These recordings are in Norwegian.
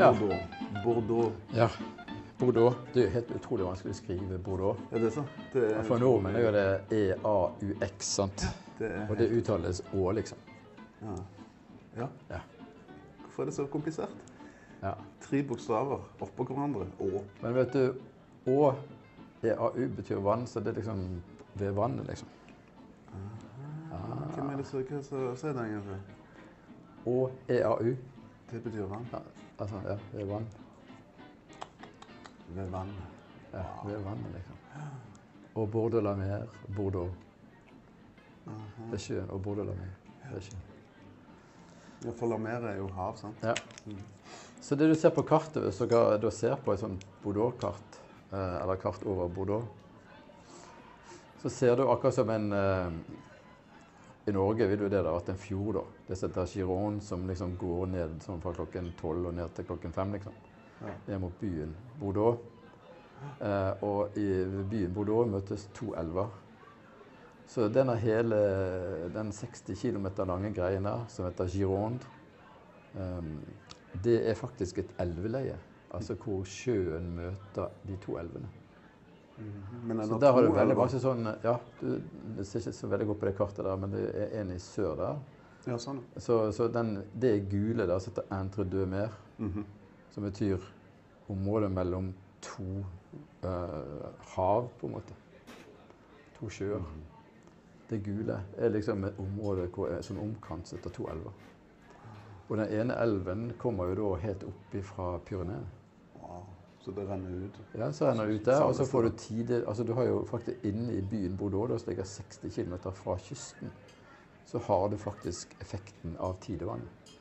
Ja. Bordeaux. Bordeaux. Ja. Bordeaux. Det er jo helt utrolig vanskelig å skrive Bordeaux. Er det så? Det er For nordmenn er jo det EAUX, sant? Det er Og det uttales Å, liksom. ja. ja. Ja. Hvorfor er det så komplisert? ja. Tre bokstaver oppå hverandre. Å. Men vet du, Å, EAU betyr vann, så det er liksom ved vannet, liksom. Hvem er det som sier det egentlig? Å, EAU. Det betyr vann. Ja, altså, ja, ved vann. Ved vann. Ja, ved vannet, liksom. Og Bordeaux la mer, Bordeaux. Det er sjøen. Og Bordeaux la mer. Er sjøen. Ja, for La Mer er jo hav, sant? Ja. Så det du ser på kartet, hvis dere da ser på et sånt Bordeaux-kart, eh, eller kart over Bordeaux, så ser du akkurat som en eh, I Norge vil jo det da vært en fjord, da. Heter Giron, som liksom går ned sånn fra klokken tolv og ned til klokken fem, liksom. Ja. Ned mot byen Bordeaux. Eh, og i byen Bordeaux møtes to elver. Så denne hele den 60 km lange greien der, som heter Gironde, um, det er faktisk et elveleie. Altså hvor sjøen møter de to elvene. Men Så der har du veldig mange sånn Ja, du, det ser ikke så veldig godt på det kartet der, men det er en i sør der. Ja, sånn. Så, så den, det gule der som heter Entre deux mer, Mhm. som betyr området mellom to uh, hav, på en måte. To sjøer. Det gule er liksom et område hvor som omkranset av to elver. Og den ene elven kommer jo da helt opp fra Pyreneene. Så det renner ut. Ja, så renner det ut der, og så får du tid Altså du har jo faktisk inne i byen Bordeaux, som ligger 60 km fra kysten, så har det faktisk effekten av tidevannet.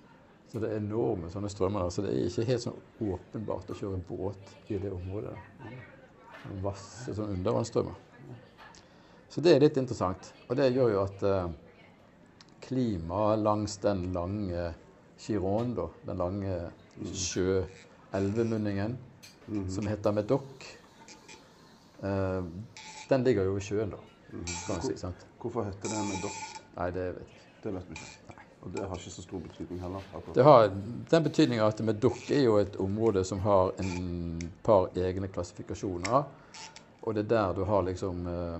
Så det er enorme sånne strømmer der. Så det er ikke helt sånn åpenbart å kjøre båt i det området. Sånn Vasse sånn undervannsstrømmer. Så det er litt interessant. Og det gjør jo at eh, klimaet langs den lange Chiron, da, den lange sjø-elvemunningen, som heter Medoc, eh, den ligger jo i sjøen, da. Kan man si, sant? Hvorfor heter det Medoc? Nei, det vet jeg ikke. Det vet vi ikke. Og det har ikke så stor betydning heller. akkurat. Det har den betydninga at Medoc er jo et område som har en par egne klassifikasjoner. Og det er der du har liksom uh,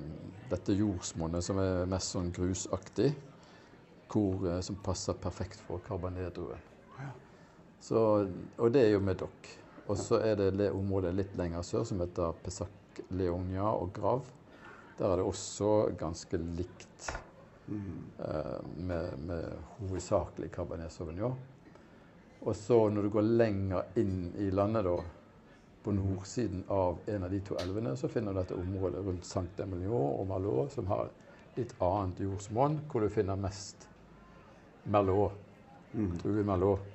dette jordsmonnet som er mest sånn grusaktig. Hvor, uh, som passer perfekt for karbanedruen. Så, og det er jo Medoc. Og så er det det området litt lenger sør som heter Pesac Leonia og Grav. Der er det også ganske likt eh, med, med hovedsakelig Cabernet Sauvignon. Og så når du går lenger inn i landet, da, på nordsiden av en av de to elvene, så finner du dette området rundt Saint-Emilion og Malot, som har litt annet jordsmonn, hvor du finner mest Merlot. Druen Merlot.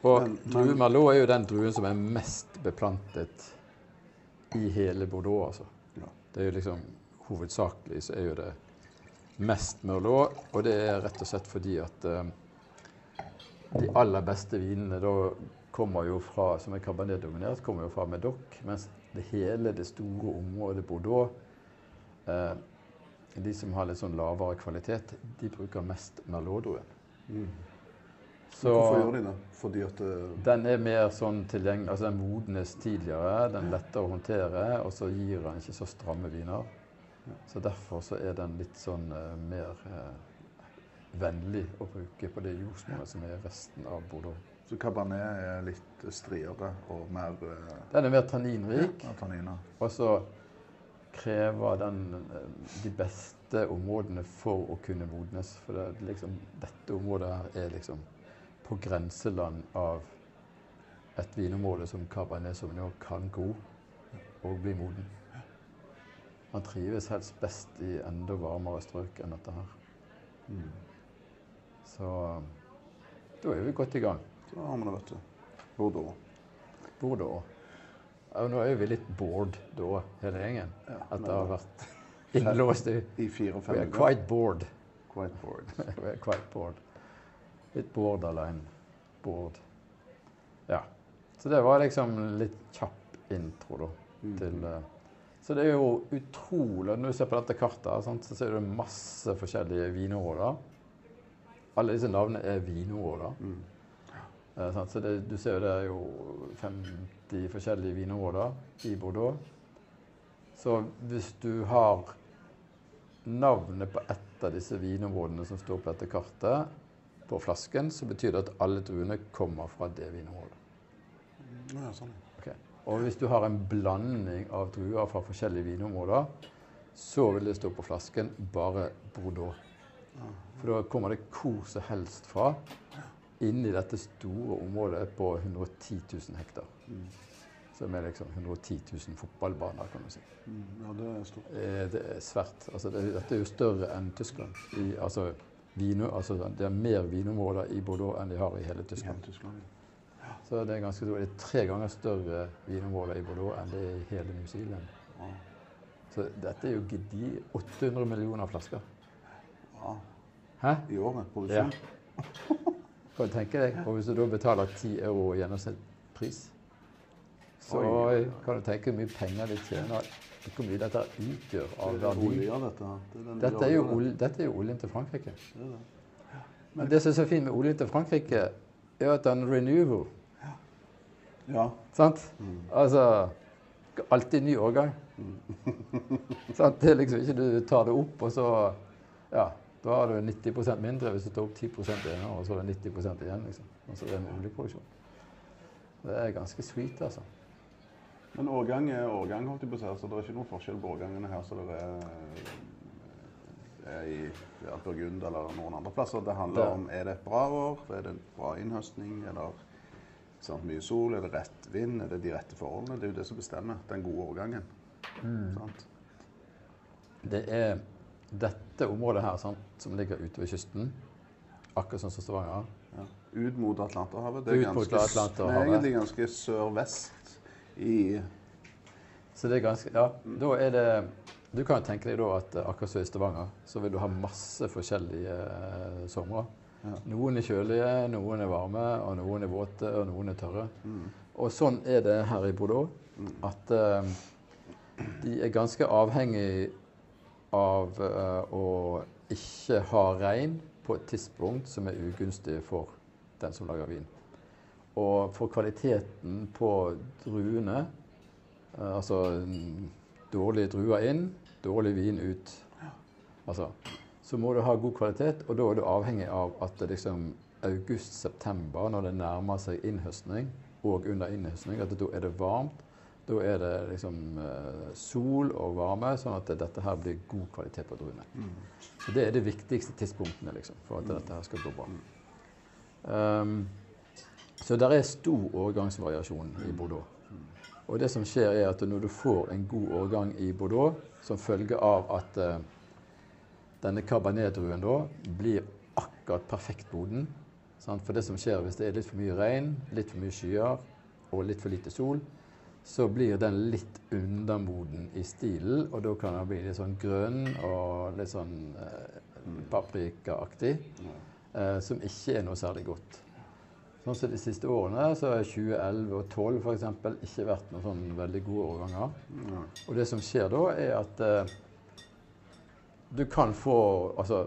Og drue Merlot er jo den druen som er mest beplantet i hele Bordeaux, altså. Det er jo liksom Hovedsakelig så er jo det mest Merlot, og det er rett og slett fordi at eh, de aller beste vinene da kommer jo fra, som er Cabernet-dominert, kommer jo fra Medoc, mens det hele det store området Bordeaux uh, De som har litt sånn lavere kvalitet, de bruker mest Merlot-druen. Så Hvorfor gjør de det? Fordi at det, den er mer sånn tilgjengelig, altså den modnes tidligere, den er lettere å håndtere, og så gir den ikke så stramme viner. Så derfor så er den litt sånn uh, mer uh, vennlig å bruke på det jordsmonnet som er resten av Bordeaux. så Cabernet er litt striere og mer uh, Den er mer tanninrik, ja, og så krever den eh, de beste områdene for å kunne modnes. For det, liksom, dette området her er liksom på grenseland av et vinområde som Cabernet Sauvignon kan gro og bli moden. Han trives helst best i enda varmere strøk enn dette her. Så da er vi godt i gang. Da har vi det, vet du. Bordeaux. Bordeaux. Nå er vi litt bored da, hele gjengen. Ja, at det har vært innlåst i I fire og We fem are quite bored. Quite bored. Quite bored. Litt borderline bored. Ja. Så det var liksom litt kjapp intro, da. Til, eh, så det er jo utrolig Når du ser på dette kartet, sant, så ser du masse forskjellige vinområder. Alle disse navnene er vinområder. Eh. Så det, du ser jo det er jo 50 forskjellige vinområder i Bordeaux. Så hvis du har navnet på ett av disse vinområdene som står på dette kartet, på flasken, så betyr det at alle druene kommer fra det vinområdet. Ja, sånn. Okay. Og hvis du har en blanding av druer fra forskjellige vinområder, så vil det stå på flasken bare Bordeaux. For da kommer det hvor som helst fra inni dette store området på 110 000 hektar. Som er liksom 110 000 fotballbaner, kan du si. Mm, Ja, det er stort. Eh, Det er svært. Altså det, dette er jo større enn Tyskland. I, altså, vino, altså, det er mer vinområder i Bordeaux enn de har i hele Ja, Tyskland. Så det er ganske stort. Det er tre ganger større vinområder i Bordeaux enn det er i hele New Zealand. Ja. Så dette er jo gedi 800 millioner flasker. ja. Hæ? I året. Produksjon. Kan du tenke deg? Og hvis du da betaler 10 euro i gjennomsnittspris, så kan du tenke hvor mye penger de tjener. Hvor mye dette utgjør av Det er verdi. dette. Det Dette er, jo dette er jo oljen til Frankrike. Det det. Men det som er så fint med oljen til Frankrike, er at den er renewable. Ja. Sant? Mm. Altså Alltid ny årgang. sant? Det er liksom ikke du tar det opp, og så Ja, da har du 90% mindre hvis du tar opp 10% igjen, og så er det 90 igjen. liksom. Altså det er med oljeproduksjon. Det er ganske sweet, altså. Men årgang er årgang, holdt jeg på å si. Så det er ikke noen forskjell på årgangene her som det er, er i ja, Burgund eller noen andre plasser. Det handler Det- om er det et bra år, er det en bra innhøstning, er det sant, mye sol, er det rett vind, er det de rette forholdene? Det er jo det som bestemmer den gode årgangen. Sant? Det er dette området her sant, som ligger ute ved kysten, akkurat sånn som Stavanger. Ja. Ut mot Atlanterhavet. Det er, ganske, det er egentlig ganske sør-vest i Så det er ganske Ja, da er det Du kan jo tenke deg da at akkurat som i Stavanger, så vil du ha masse forskjellige eh, somre. Ja. Noen er kjølige, noen er varme, og noen er våte, og noen er tørre. mm, Og sånn er det her i Bordeaux. At eh, de er ganske avhengig av eh, å ikke ha regn på et tidspunkt som er ugunstig for den som lager vin. Og for kvaliteten på druene, eh, altså mm, dårlige druer inn, dårlig vin ut, altså, så må du ha god kvalitet, og da er du avhengig av at liksom august-september, når det nærmer seg innhøstning, og under innhøstning, at da er det varmt. Da er det liksom eh, sol og varme, sånn at dette her blir god kvalitet på druene. Så det er de viktigste tidspunktene liksom, for at dette her skal gå bra. Um, så det er stor årgangsvariasjon i Bordeaux. Og det som skjer er at når du får en god årgang i Bordeaux, som følge av at uh, denne cabernet-druen da blir akkurat perfekt moden sant? For det som skjer hvis det er litt for mye regn, litt for mye skyer og litt for lite sol, så blir den litt undermoden i stilen, og da kan den bli litt sånn grønn og litt sånn eh, paprikaaktig, eh, som ikke er noe særlig godt. Sånn som De siste årene så har 2011 og 2012 for eksempel, ikke vært noen sånn veldig gode årganger. ja. Og det som skjer da, er at eh, du kan få Altså,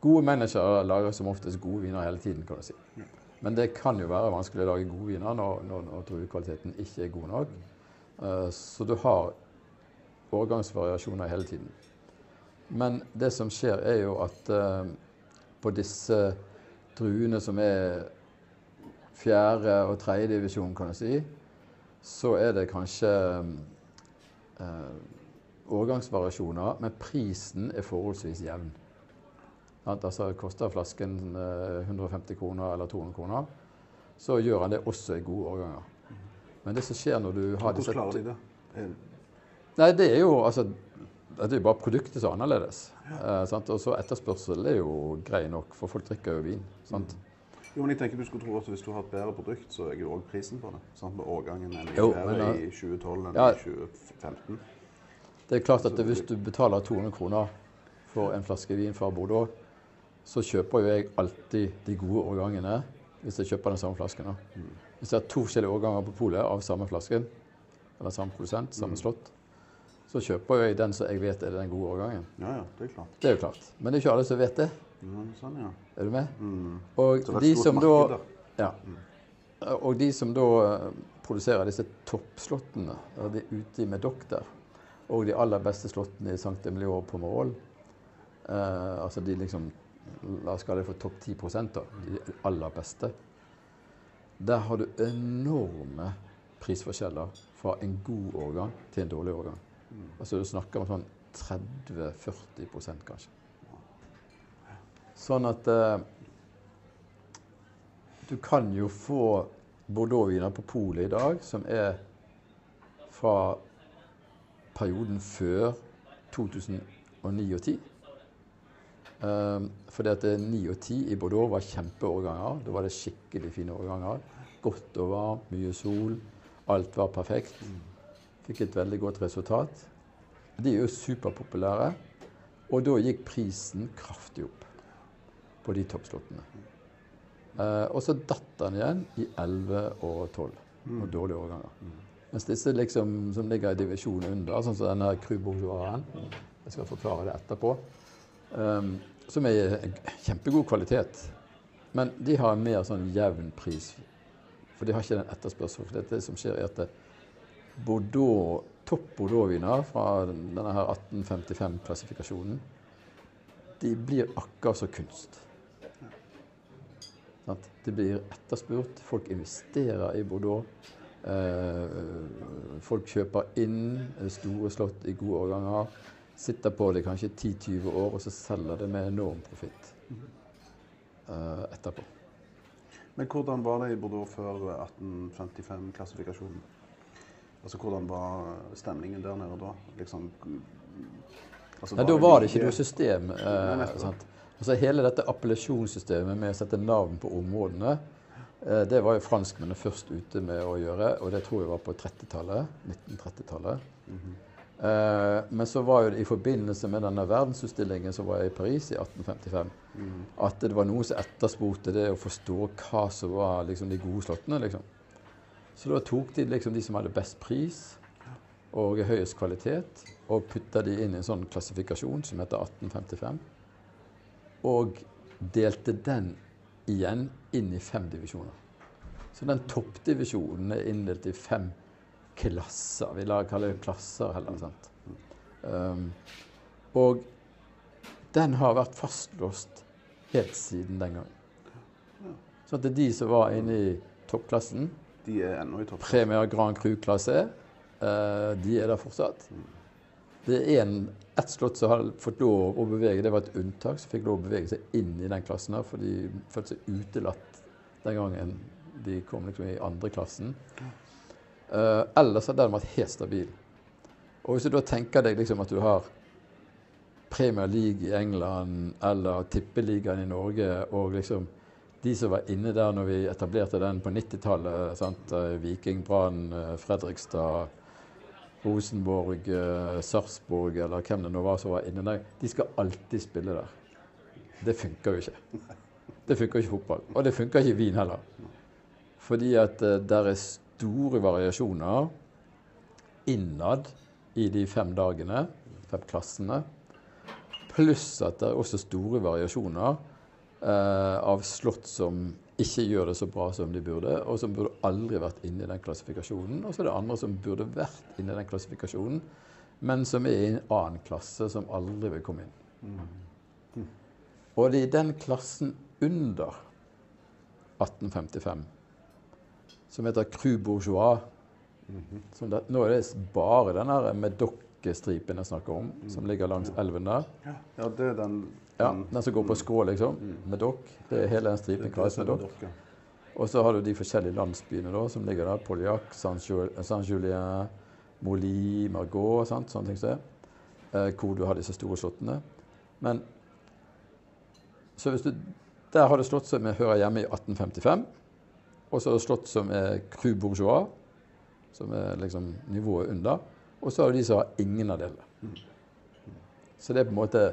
gode managere lager som oftest gode viner hele tiden, kan du si. Men det kan jo være vanskelig å lage gode viner når, når, når druekvaliteten ikke er god nok. Eh, så du har årgangsvariasjoner hele tiden. Men det som skjer, er jo at eh, på disse druene som er fjerde og tredje divisjon, kan du si, så er det kanskje eh, årgangsvariasjoner, men prisen er forholdsvis jevn. Altså Koster flasken eh, 150 kroner eller 200 kroner, så gjør han det også i gode årganger. Men det som skjer når du har Hvordan klarer de det? Nei, det er jo altså Det er jo bare produktet som er annerledes. Eh. Og så etterspørsel er jo grei nok, for folk drikker jo vin. Sant? Jo, men jeg tenker du skulle tro at Hvis du har et bedre produkt, så øker jo òg prisen på det. Sant? Med årgangen enn Jo, men da- i 2012 enn Ja. i 2015. Det er klart at hvis du betaler 200 kroner for en flaske vin fra Bordeaux, så kjøper jo jeg alltid de gode årgangene hvis jeg kjøper den samme flasken. da. Hvis jeg har to forskjellige årganger på polet av samme flasken, eller samme produsent, samme slott, så kjøper jeg den som jeg vet er den gode årgangen. Ja, ja, det er klart. Det er jo klart. Men det er ikke alle som vet det. Sånn, ja. Er du med? Mm. Og de da. Ja. Og de som da eh, produserer disse toppslottene, og de er ute med doktor, og de aller beste slottene i Sankt Emilio og Pomerol, eh, altså de liksom La oss kalle det for topp 10 da, de aller beste. Der har du enorme prisforskjeller fra en god årgang til en dårlig årgang. Altså du snakker om sånn 30-40% kanskje. Sånn at eh, du kan jo få Bordeaux-viner på polet i dag som er fra perioden før 2009 og 10. Um, fordi at 9 og 10 i Bordeaux var kjempeårganger. Da var det skikkelig fine årganger. Godt og varmt, mye sol. Alt var perfekt. Fikk et veldig godt resultat. De er jo superpopulære. Og da gikk prisen kraftig opp på de toppslottene. Uh, og så datt den igjen i 11 og 12. Og dårlige årganger. Mens disse liksom, som ligger i divisjonen under, sånn som denne Cru Bourgeoisen Jeg skal forklare det etterpå. Um, som er kjempegod kvalitet. Men de har en mer sånn jevn pris. For de har ikke den etterspørselen. For det som skjer, er at Bordeaux, topp Bordeaux-viner fra denne her 1855-klassifikasjonen, de blir akkurat som kunst. Det blir etterspurt. Folk investerer i Bordeaux. Eh, folk kjøper inn store slott i gode årganger sitter på det kanskje 10-20 år, og så selger det med enorm profitt eh, etterpå. Men hvordan var det i Bordeaux før 1855-klassifikasjonen? Altså, Hvordan var stemningen der nede da? Liksom, altså, Nei, da var det ikke noe system. Uh, altså, hele dette appellasjonssystemet med å sette navn på områdene, uh, det var jo franskmennene først ute med å gjøre, og det tror jeg var på 30-tallet. 1930-tallet. Mm -hmm. Eh, men så var jo det i forbindelse med denne verdensutstillingen som var i Paris i 1855, mm. at det var noen som etterspurte det å forstå hva som var liksom, de gode slottene. Liksom. Så da tok de liksom de som hadde best pris og høyest kvalitet, og putta de inn i en sånn klassifikasjon som heter 1855. Og delte den igjen inn i fem divisjoner. Så den toppdivisjonen er inndelt i fem klasser. Vi kaller det klasser heller. sant? Um, og den har vært fastlåst helt siden den gang. Så at det er de som var inne i toppklassen De er ennå i toppklassen. Premier Grand Cru-klasse. Uh, de er der fortsatt. Det er en, ett slott som har fått lov å bevege, det var et unntak, som fikk lov å bevege seg inn i den klassen. her, For de følte seg utelatt den gangen de kom liksom i andre klassen. Uh, ellers har den vært helt stabil. Og hvis du da tenker deg liksom at du har Premier League i England eller Tippeligaen i Norge og liksom de som var inne der når vi etablerte den på 90-tallet, uh, Viking, Brann, uh, Fredrikstad, Rosenborg, Sarpsborg eller hvem det nå var som var inne der, de skal alltid spille der. Det funker jo ikke. Det funker ikke fotball. Og det funker ikke i Wien heller. Fordi at der er store variasjoner innad i de fem dagene, fem klassene. Pluss at det er også store variasjoner eh, av slott som ikke gjør det så bra som de burde, og som burde aldri vært inne i den klassifikasjonen. Og så er det andre som burde vært inne i den klassifikasjonen, men som er i en annen klasse, som aldri vil komme inn. Og det er i den klassen under 1855 som heter Cru Bourgeois. Det, nå er det bare den med dokkestripen jeg snakker om, som ligger langs elven der. Ja, det er den, ja, den som går på skrå, liksom. med dokk. Det er hele den stripen kalles dokk. Og så har du de forskjellige landsbyene da, som ligger der. Poliac, Saint-Julien, Moli, Margot, sant? sånne ting som det. Eh, hvor du har disse store slottene. Men så hvis du Der har du slott som hører hjemme i 1855. Og så slott som er cru bourgeois, som er liksom nivået under. Og så har du de som har ingen av delene. Så det er på en måte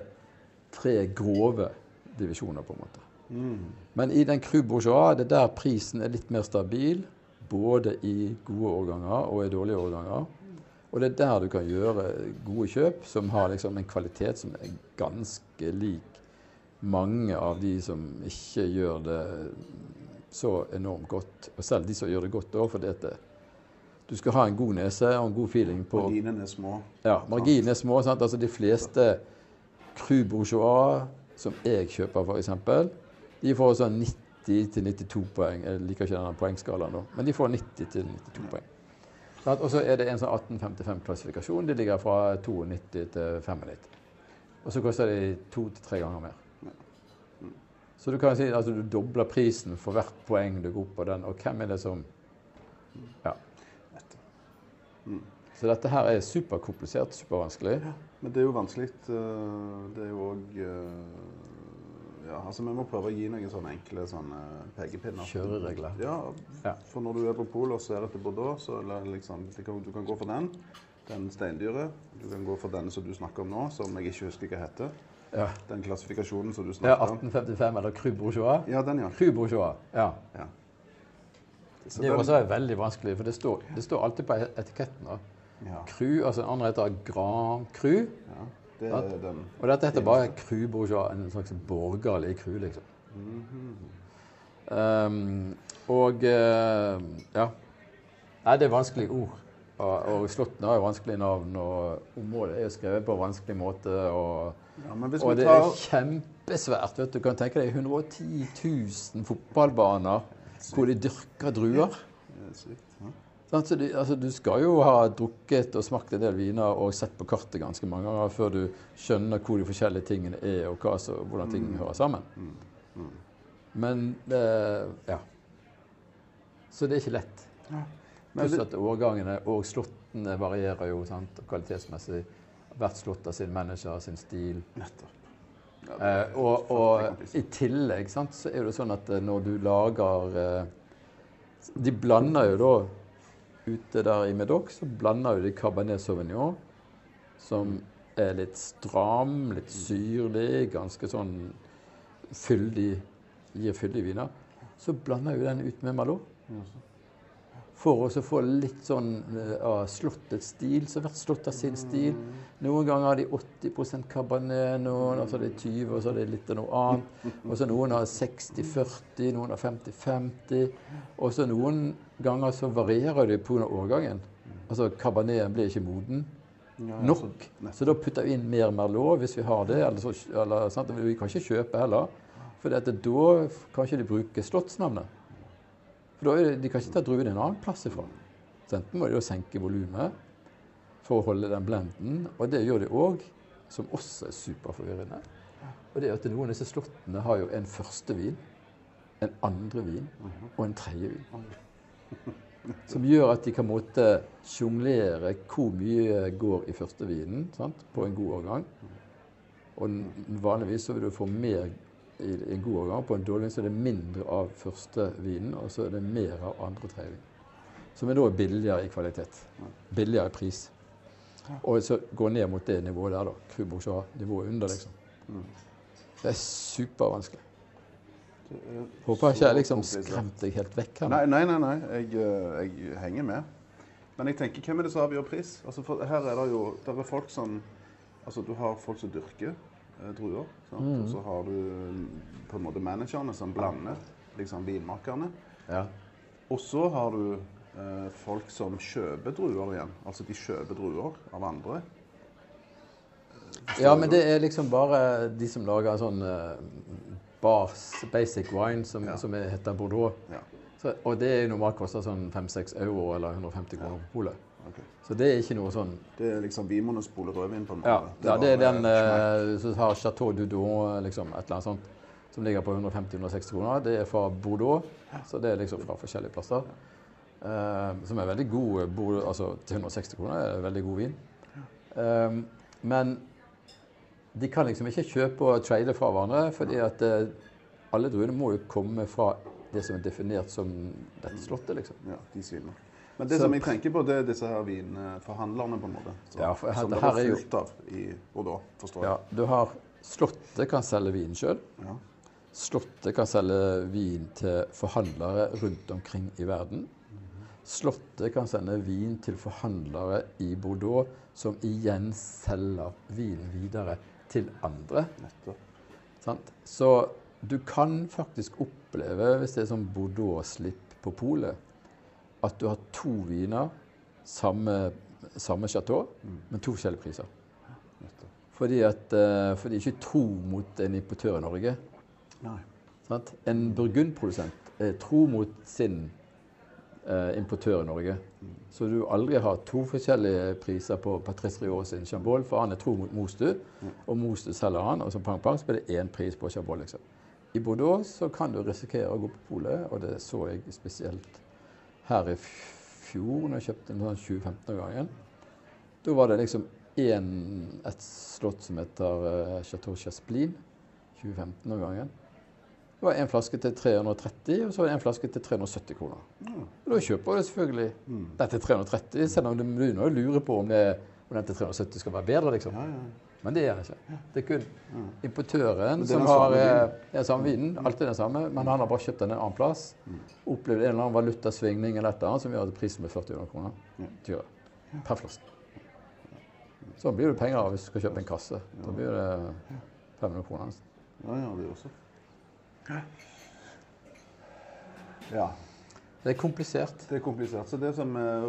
tre grove divisjoner, på en måte. Men i den cru bourgeois det er der prisen er litt mer stabil. Både i gode årganger og i dårlige årganger. Og det er der du kan gjøre gode kjøp som har liksom en kvalitet som er ganske lik mange av de som ikke gjør det så enormt godt. Og selv de som gjør det godt òg, fordi at du skal ha en god nese og en god feeling på Marginene er små. Ja, marginene er små. Sant? Altså de fleste Cru Bourgeois som jeg kjøper, f.eks., de får sånn 90-92 poeng. Jeg liker ikke denne poengskalaen nå, men de får 90-92 poeng. Sant? Og så er det en sånn 1855-klassifikasjon. De ligger fra 92 til 95. Og så koster de to til tre ganger mer. Så du kan si at altså, du dobler prisen for hvert poeng du går opp på den. Og hvem er det som Ja. Så dette her er superkomplisert, supervanskelig. Men det er jo vanskelig. eh, Det er jo òg Ja, altså vi må prøve å gi noen sånne enkle sånne pekepinner. Kjøreregler. Ja, for når du er på polet og ser etter Bordeaux, så liksom det kan, Du kan gå for den, den steindyret. Du kan gå for denne som du snakker om nå, som jeg ikke husker hva heter. Ja, Den klassifikasjonen som du snakker om. Ja, 1855 eller Cru Bourgeois. Ja, den, ja. Cru Bourgeois, ja. ja. Det er også veldig vanskelig, for det står, det står alltid på etiketten. da. Ja, Cru, altså andre heter Grand Cru. ja, det er den. Og dette heter bare Cru Bourgeois, en slags borgerlig cru, liksom. Um, og uh, ja. Nei, det er vanskelige ord. Og, og Slåtten har jo vanskelige navn, og området er jo skrevet på en vanskelig måte. Og, Ja, og det tar er kjempesvært. vet Du Du kan tenke deg 110 000 fotballbaner hvor de dyrker druer. Det er sykt, Sant, du, altså, du skal jo ha drukket og smakt en del viner og sett på kartet ganske mange ganger før du skjønner hvor de forskjellige tingene er, og hva, så, hvordan ting hører sammen. Men eh, ja. Så det er ikke lett. Ja. Pluss at årgangene og slåttene varierer jo sant, kvalitetsmessig. Hvert slått har sin manager, sin stil. nettopp. Ja, Eh, og, og i tillegg sant, så er det sånn at eh, når du lager eh, De blander jo da Ute der i Medoc så blander jo de Cabernet Sauvignon, som er litt stram, litt syrlig, ganske sånn fyldig Gir fyldige viner. Så blander jo den ut med Malot. For å få litt sånn eh, av slottets stil. Så hvert slott har sin stil. Noen ganger har de 80% Cabernet, noen og så er det 20 og så er det litt av noe annet. Og så noen har 60-40, noen har 50-50. Og så noen ganger så varierer det pga. årgangen. Altså Cabernet blir ikke moden ja, nok. så- da putter vi inn mer Merlot hvis vi har det. Eller så, eller, sant? Vi kan ikke kjøpe heller. For da kan ikke de bruke slottsnavnet. For da det, De kan ikke ta druene en annen plass ifra. Så enten må de jo senke volumet for å holde den blenden, og det gjør de òg, som også er superforvirrende. Og det er at noen av disse slottene har jo en første vin, en andre vin og en tredje vin. Som gjør at de kan måtte sjonglere hvor mye går i første vinen sant? på en god årgang. Og vanligvis så vil du få mer i en god årgang. På en dårlig så er det mindre av første vinen, og så er det mer av andre og tredje vin. Som er da billigere i kvalitet. Billigere i pris. Og så gå ned mot det nivået der, da. Cru Bourgeois, nivået under, liksom. Det er supervanskelig. Det jeg Håper ikke jeg liksom skremte skremt deg helt vekk her. Nei, nei, nei. nei. Jeg, eh, jeg henger med. Men jeg tenker, hvem er det som avgjør pris? Altså, for her er det jo det er folk som Altså, du har folk som dyrker eh, druer. Mm. Og så har du mm, på en måte managerne som blander, liksom vinmakerne. Ja. Og så har du eh, folk som kjøper druer igjen. Altså de kjøper druer av andre. Ja, men det er liksom bare de som lager sånn eh, bars, basic wine, som, Ja. som er, heter Bordeaux. Ja, Så, og det er normalt koster sånn 5-6 euro eller 150 kroner på polet. Okay. Så det er ikke noe sånn Det er liksom Vinmonopolet rødvin, på en måte. Ja, ja det er den eh, som har Chateau Dudon, liksom, et eller annet sånt, som ligger på 150-160 kroner. Det er fra Bordeaux, så det er liksom fra forskjellige plasser. Eh, som er veldig god Bordeaux, altså til 160 kroner er det veldig god vin. Eh, men de kan liksom ikke kjøpe og trade fra hverandre, fordi at eh, alle druene må jo komme fra det som er definert som dette slottet, liksom. Ja, de svinner. Men det Så- som jeg tenker på, det er disse her vinforhandlerne, på en måte. Så, Ja, for som det var er fullt av i Bordeaux, forstår jeg. Ja, du har Slottet kan selge vin sjøl. Ja. Slottet kan selge vin til forhandlere rundt omkring i verden. Slottet kan sende vin til forhandlere i Bordeaux, som igjen selger vinen videre til andre. Sant? Så du kan faktisk oppleve, hvis det er sånn Bordeaux-slipp på polet, at du har to viner, samme, samme chateau, men to forskjellige priser. Nettopp. Fordi at eh, for de er ikke tro mot en importør i Norge. Nei. Sant? En burgundprodusent er tro mot sin importør i Norge. Så du aldri har to forskjellige priser på Patrice Riot sin Chambol, for han er tro mot Mostu, og Mostu selger han, og så pang pang så blir det én pris på Chambol. Liksom. I Bordeaux så kan du risikere å gå på polet, og det så jeg spesielt her i fjor, når jeg kjøpte en sånn 2015-årgangen. Da var det liksom en, et slott som heter uh, Chateau Chasplin, 2015-årgangen. Det var en flaske til 330, og så var det en flaske til 370 kroner. Og da kjøper du selvfølgelig den til 330, selv om du begynner å lure på om, det, om den til 370 skal være bedre, liksom. Ja, ja. Men det gjør den ikke. Det er kun importøren er som den har eh, samme vinen. Alltid den samme, men han har bare kjøpt den en annen plass. Opplevd en eller annen valutasvingning eller et eller annet som gjør at prisen blir 400 kroner per flaske. Så blir det penger av hvis du skal kjøpe en kasse. Da blir det 500 kroner. Ja, ja, det også. Ja. Det er komplisert. Det er komplisert. Så det som er,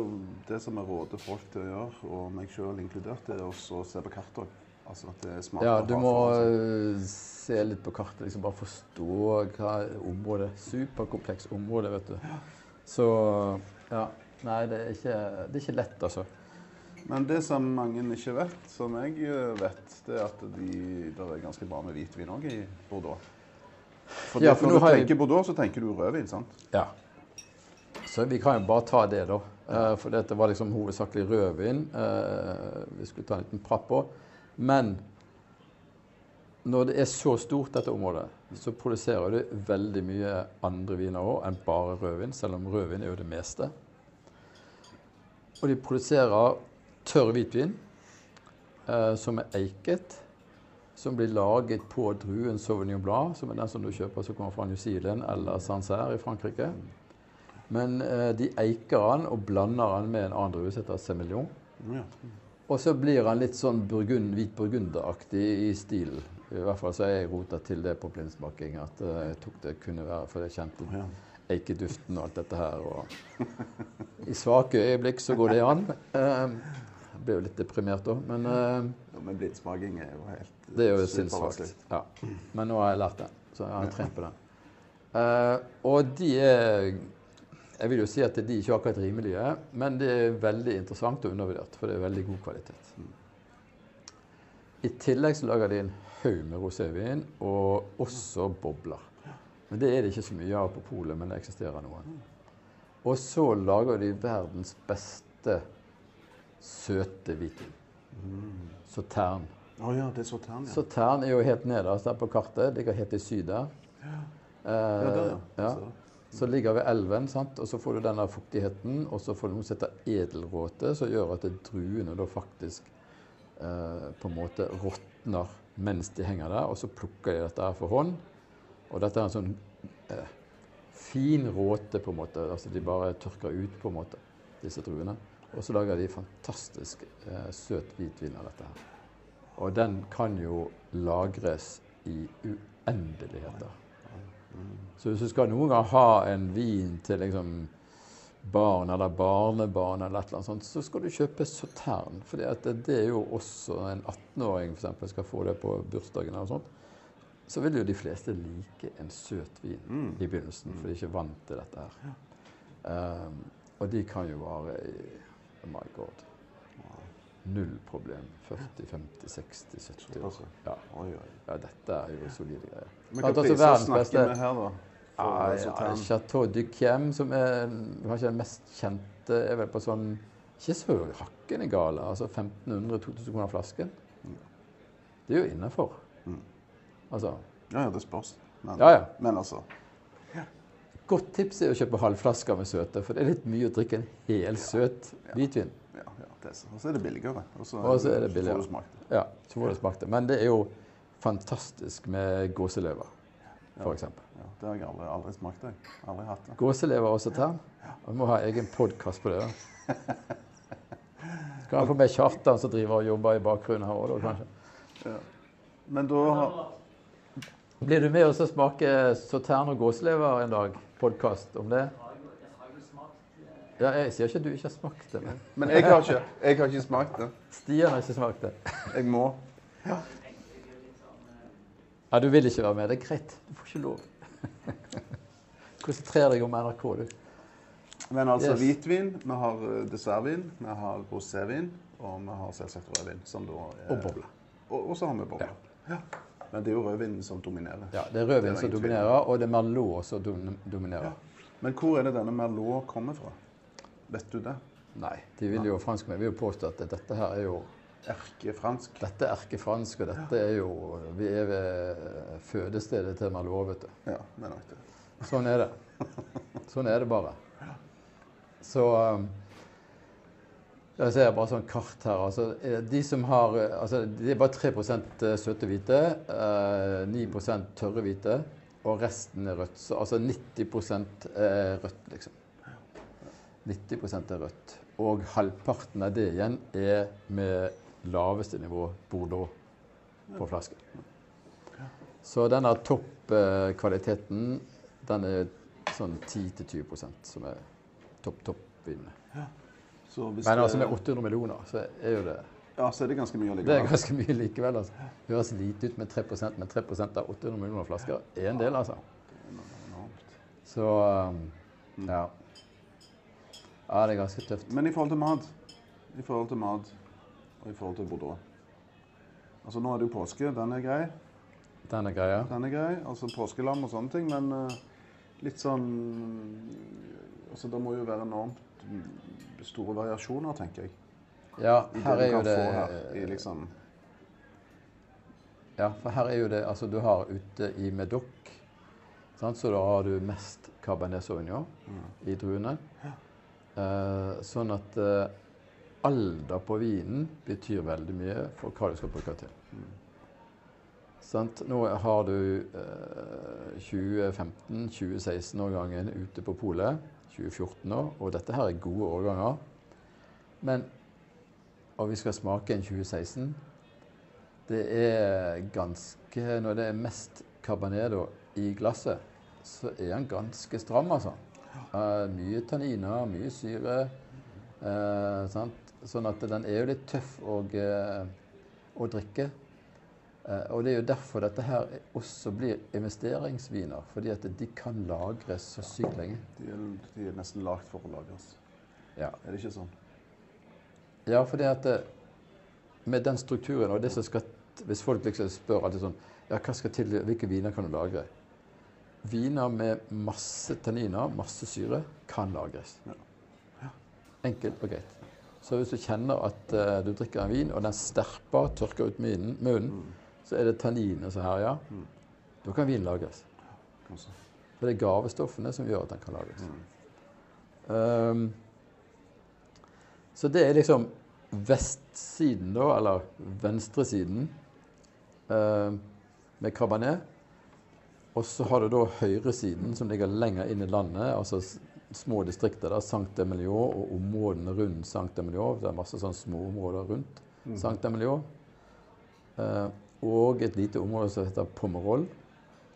det som er råder folk til å gjøre, og meg sjøl inkludert, det er også å se på kartet. Altså at det er smart Ja, du må foran seg. øh, se litt på kartet, liksom bare forstå hva området Superkompleks område, vet du. Så ja. Nei, det er ikke, det er ikke lett, altså. Men det som mange ikke vet, som jeg eh, vet, det er at de, det er ganske bra med hvitvin òg i Bordeaux. For, Ja, for når du har jeg- tenker Bordeaux, så tenker du rødvin, sant? Ja. Så vi kan jo bare ta det, da. Uh, For dette var liksom hovedsakelig rødvin Uh, vi skulle ta en liten prapp på. Men når det er så stort, dette området, så produserer de veldig mye andre viner òg enn bare rødvin, selv om rødvin er jo det meste. Og de produserer tørr hvitvin uh, som er eiket, som blir laget på druen Sauvignon Blanc, som er den som du kjøper som kommer fra New Zealand eller Sancerre i Frankrike. Men eh, de eiker den og blander den med en annen drue som heter Semillon. Ja. Og så blir han litt sånn burgund, hvit burgunderaktig i stilen. I hvert fall så har jeg rota til det på blindsmaking. At eh, jeg tok det kunne være For jeg kjente Ja. eikeduften og alt dette her. Og I svake øyeblikk så går det an. Jeg ble jo litt deprimert da, men uh, Men blindsmaking er jo helt det er jo sinnssvakt. Ja. Men nå har jeg lært det, så jeg har trent på den. Uh, og de er Jeg vil jo si at de ikke er akkurat rimelige, men det er veldig interessant og undervurdert, for det er veldig god kvalitet. I tillegg så lager de en haug med rosévin, og også bobler. Men det er det ikke så mye av på polet, men det eksisterer noen. Og så lager de verdens beste søte hvitvin. Sautern. Oh, ja, det er så tern, ja. Så Tern er jo helt nederst der på kartet. Ligger helt i syd der. ja, Eh, ja. ja. Så- Så ligger ved elven, sant? og så får du denne fuktigheten. Og så får du noe som heter edelråte, som gjør at druene da faktisk eh, på en måte råtner mens de henger der. Og så plukker de dette her for hånd. Og dette er en sånn eh, fin råte, på en måte. Altså de bare tørker ut, på en måte, disse druene. Og så lager de fantastisk eh, søt hvitvin av dette her. Og den kan jo lagres i uendeligheter. Så hvis du skal noen gang ha en vin til liksom barn eller barnebarn, eller et eller annet sånt, så skal du kjøpe Sautern. For det, det er jo også en 18-åring for eksempel, skal få det på bursdagen. eller sånt. Så vil jo de fleste like en søt vin Mm. i begynnelsen, for de er ikke vant til dette her. Um, og de kan jo vare i my god. Null problem. 40, 50, 60, 70 år. Ja, ja dette er jo solide greier. Men altså priser snakker vi her, da? Ja? Chateau Duquiem, som er kanskje den mest kjente, er vel på sånn Ikke så hakkende gale. Altså 1500-2000 kroner flasken. Det er jo innafor. Mm. Altså, Ja, ja, det spørs. Men, Ja, ja. men altså godt tips er å kjøpe halvflasker med søte, for det er litt mye å drikke en hel søt hvitvin. Ja, ja, det er så. Og så er det billigere. Og så, får du smakt det. Ja, så får du smakt det. Men det er jo fantastisk med gåselever, f.eks. Ja, det har jeg aldri, aldri smakt. Jeg. Aldri hatt det. Gåselever og sautern. Vi må ha egen podkast på det. da. Skal jeg få med Kjartan som driver og jobber i bakgrunnen her òg, da kanskje? Men da har Blir du med oss og smake sauterne og gåselever en dag? Podkast om det? Ja, jeg sier ikke at du ikke har smakt det, men Men jeg har ikke, jeg har ikke smakt det. Stian har ikke smakt det. Jeg må. Ja, du vil ikke være med. Det er greit. Du får ikke lov. Konsentrer deg om NRK, du. Men altså Yes. hvitvin, vi har eh, dessertvin, vi har rosévin, og vi har selvsagt rødvin. Som da er, Og boble. Og, og så har vi boble. Ja. Men det er jo rødvinen som dominerer. Ja, Det er rødvinen som dominerer, og det er Merlot som dominerer. dominerer. Men hvor er det denne Merlot kommer fra? Vet du det? Nei, de vil jo franskmenn vil jo påstå at dette her er jo Erkefransk. Dette er erkefransk, og dette er jo Vi er ved fødestedet til Merlot, vet du. Ja, det er nok det. Sånn er det. Sånn er det bare. Så um, Jeg ser bare sånn kart her. altså eh, De som har eh, altså Det er bare 3 søte hvite, eh, 9% tørre hvite, og resten er rødt. Så altså 90 er rødt, liksom. 90% er rødt. Og halvparten av det igjen er med laveste nivå Bordeaux på flasken. Så denne toppkvaliteten, den er sånn 10-20% som er topp, topp-vinene. Så hvis Men altså med 800 millioner, så er jo det ja, så er det ganske mye å Det er ganske mye likevel. altså. Det høres lite ut med 3 men 3 av 800 millioner flasker er en del, altså. Så um, ja. Ja, det er ganske tøft. Men i forhold til mat, i forhold til mat og i forhold til Bordeaux Altså Nå er det jo påske, den er grei. Denne greia. Den er grei, altså påskelam og sånne ting, men eh, litt sånn Altså det må jo være enormt store variasjoner, tenker jeg. Ja, her er jo det her, i liksom Ja, for her er jo det Altså, du har ute i Medoc, sant, så da har du mest Cabernet Sauvignon i druene. Eh, sånn at eh, alder på vinen betyr veldig mye for hva du skal bruke til. Sant? Nå har du eh, 2015-2016-årgangen ute på polet. 2014 nå, og dette her er gode årganger. Men og vi skal smake en 2016 det er ganske Når det er mest Carbanedo i glasset, så er den ganske stram, altså. Uh, mye tanniner, mye syre. Uh, sant? Sånn at den er jo litt tøff å, eh, å drikke. Eh, og det er jo derfor dette her også blir investeringsviner. Fordi at de kan lagres så sykt lenge. De er, de er nesten lagd for å lagres. Ja. Er det ikke sånn? Ja, fordi at med den strukturen og det som skal Hvis folk liksom spør alltid sånn Ja, hva skal til? Hvilke viner kan du lagre? Viner med masse tanniner, masse syre, kan lagres. Enkelt og greit. Så hvis du kjenner at uh, du drikker en vin, og den sterper, tørker ut munnen, munnen så er det tanniner som herjer, da kan vin lagres. For det er gavestoffene som gjør at den kan lages. Um, så det er liksom vestsiden, da, eller venstresiden, um, med Cabernet. Og så har du da høyresiden, som ligger lenger inn i landet, altså små distrikter, da, Saint-Emilion og områdene rundt Saint-Emilion. Det er masse sånne små områder rundt Saint-Emilion. Uh, og et lite område som heter Pomerol.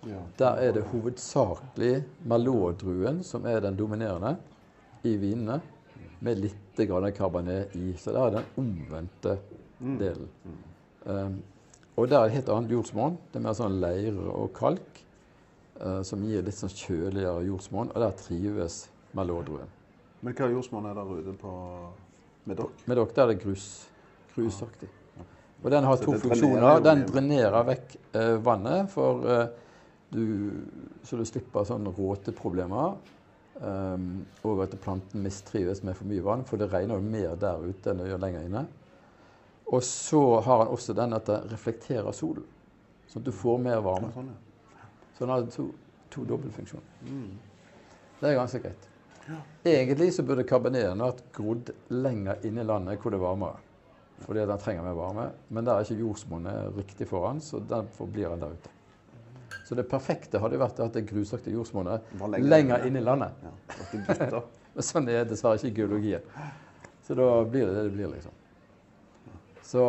Ja. Der er det hovedsakelig Merlot-druen som er den dominerende i vinene, med litt grann i. Så der er den omvendte delen. Um, og der er det helt annet jordsmonn. Det er mer sånn leire og kalk, uh, som gir litt sånn kjøligere jordsmonn. Og der trives Merlot-druen. Men hva jordsmonn er der ute på med dere? Med dere der er det grus. Grusaktig. Og den har Så to funksjoner. Den drenerer vekk eh, vannet, for eh, du, så du slipper sånne råteproblemer. Um, og at planten mistrives med for mye vann, for det regner jo mer der ute enn det gjør lenger inne. Og så har han også den at det reflekterer solen, sånn at du får mer varme. Sånn. Så den har to, to dobbeltfunksjoner. Det er ganske greit. Egentlig så burde kabineten vært grodd lenger inn i landet hvor det er varmere. Fordi den trenger mer varme. Men der er ikke jordsmonnet riktig foran, så derfor blir den der ute. Så det perfekte hadde vært at det grusaktige jordsmonnet lenger lenger inne. inn i landet. Ja. Men sånn er dessverre ikke geologien. Så da blir det det det blir, liksom. Så,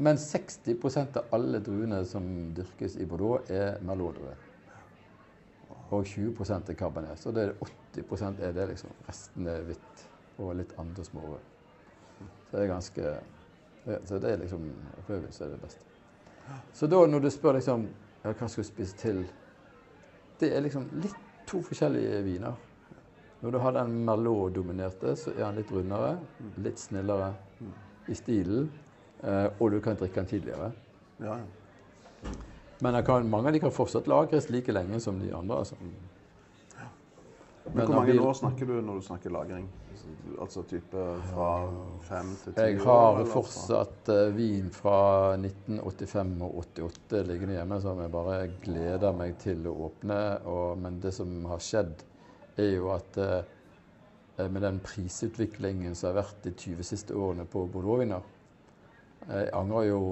men 60% av alle druene som dyrkes i Bordeaux, er merlot-druer. Og 20% er cabernet. Så det er 80% er det, liksom. Resten er hvitt og litt andre smårøde. Så det er ganske Så det er liksom rødvin er det beste. Så da når du spør liksom ja, hva skal du spise til, det er liksom litt to forskjellige viner. Når du har den Merlot-dominerte, så er den litt rundere, litt snillere i stilen. Eh, og du kan drikke den tidligere. Ja, ja. Men kan, mange av de kan fortsatt lagres like lenge som de andre. altså. Men hvor mange år snakker du når du snakker lagring? Altså type fra fem til ti år? Jeg har eller fortsatt eh, vin fra 1985 og 88 liggende hjemme som jeg bare gleder meg til å åpne. Og, men det som har skjedd, er jo at eh, med den prisutviklingen som har vært de 20 siste årene på Bordeaux-viner Jeg angrer jo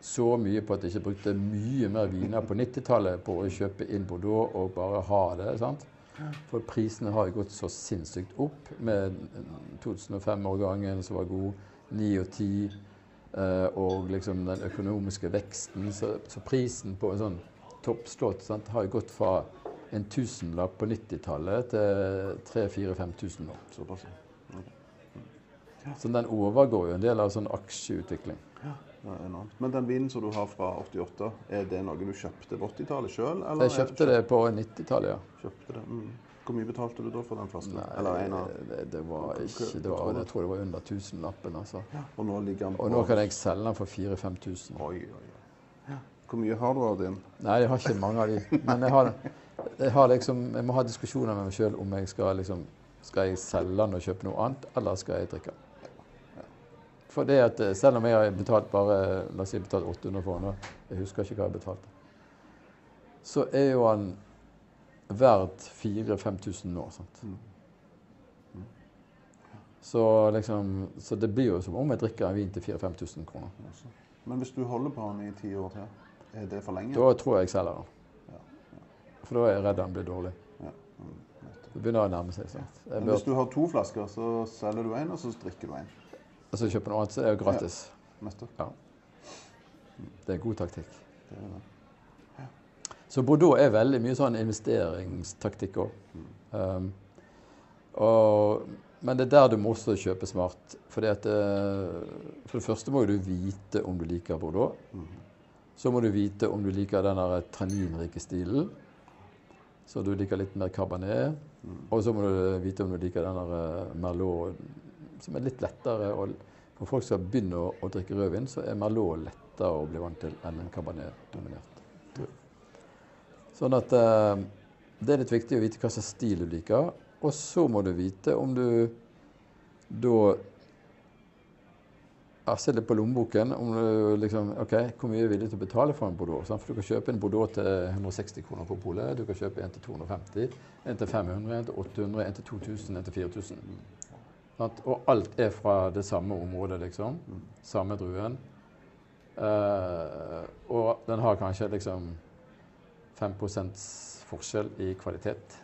så mye på at jeg ikke brukte mye mer viner på 90-tallet på å kjøpe inn Bordeaux og bare ha det. sant? For prisene har gått så sinnssykt opp med 2005-årgangen som var god, 9 og 10, eh, og liksom den økonomiske veksten. Så, så prisen på en sånn toppslott sant, har gått fra en tusenlapp på 90-tallet til 3000-5000 nå. Såpass. Så den overgår jo en del av sånn aksjeutvikling. Ja, enormt. Men den vinen som du har fra 88, er det noe du kjøpte på 80-tallet sjøl? Jeg kjøpte det på 90-tallet, ja. Kjøpte det. Mm. Hvor mye betalte du da for den flasken? Nei, Eller en av det, det var ikke det var, Jeg tror det var under tusenlappen, altså. Og nå ligger den på Og nå kan jeg selge den for 4000-5000. Oi, oi, oi. Hvor mye har du av din? Nei, jeg har ikke mange av de. Men jeg, har, jeg, har liksom, jeg må ha diskusjoner med meg sjøl om jeg skal liksom Skal jeg selge den og kjøpe noe annet, eller skal jeg drikke den? For det at eh, selv om jeg har betalt bare La oss si betalt 800 for den, nå, jeg husker ikke hva jeg betalte, så er jo han verdt 4000-5000 nå. sant? Mm. Så liksom, så det blir jo som om jeg drikker en vin til 4000-5000 kroner. Men hvis du holder på den i ti år til, er det for lenge? Da tror jeg jeg selger den. Ja, For da er jeg redd den blir dårlig. Ja, mm. Det begynner å nærme seg. sant? Hvis du har to flasker, så selger du en, og så drikker du en. kjøper du noe annet, så er det gratis. Ja. Det er god taktikk. Det er det. Så Bordeaux er veldig mye sånn investeringstaktikk òg. Um, men det er der du må også kjøpe smart. Fordi at, eh, for det første må du vite om du liker Bordeaux. Så må du vite om du liker den tanninrike stilen. Så du liker litt mer cabernet. Og så må du vite om du liker den eh, Merlot, som er litt lettere. Og for folk som skal begynne å, å drikke rødvin, så er Merlot lettere å bli vant til enn en cabernet-dominert. drue. Sånn at eh, det er litt viktig å vite hva slags stil du liker. Og så må du vite om du da ja, Se litt på lommeboken. om du liksom, ok, Hvor mye er du villig til å betale for en Bordeaux? sant? For Du kan kjøpe en Bordeaux til 160 kroner på polet. Du kan kjøpe en til 250, en til 500, en til 800, en til 2000, en til 4000. Sant? Og alt er fra det samme området, liksom. Samme druen. Uh, og den har kanskje liksom 5% forskjell i kvalitet.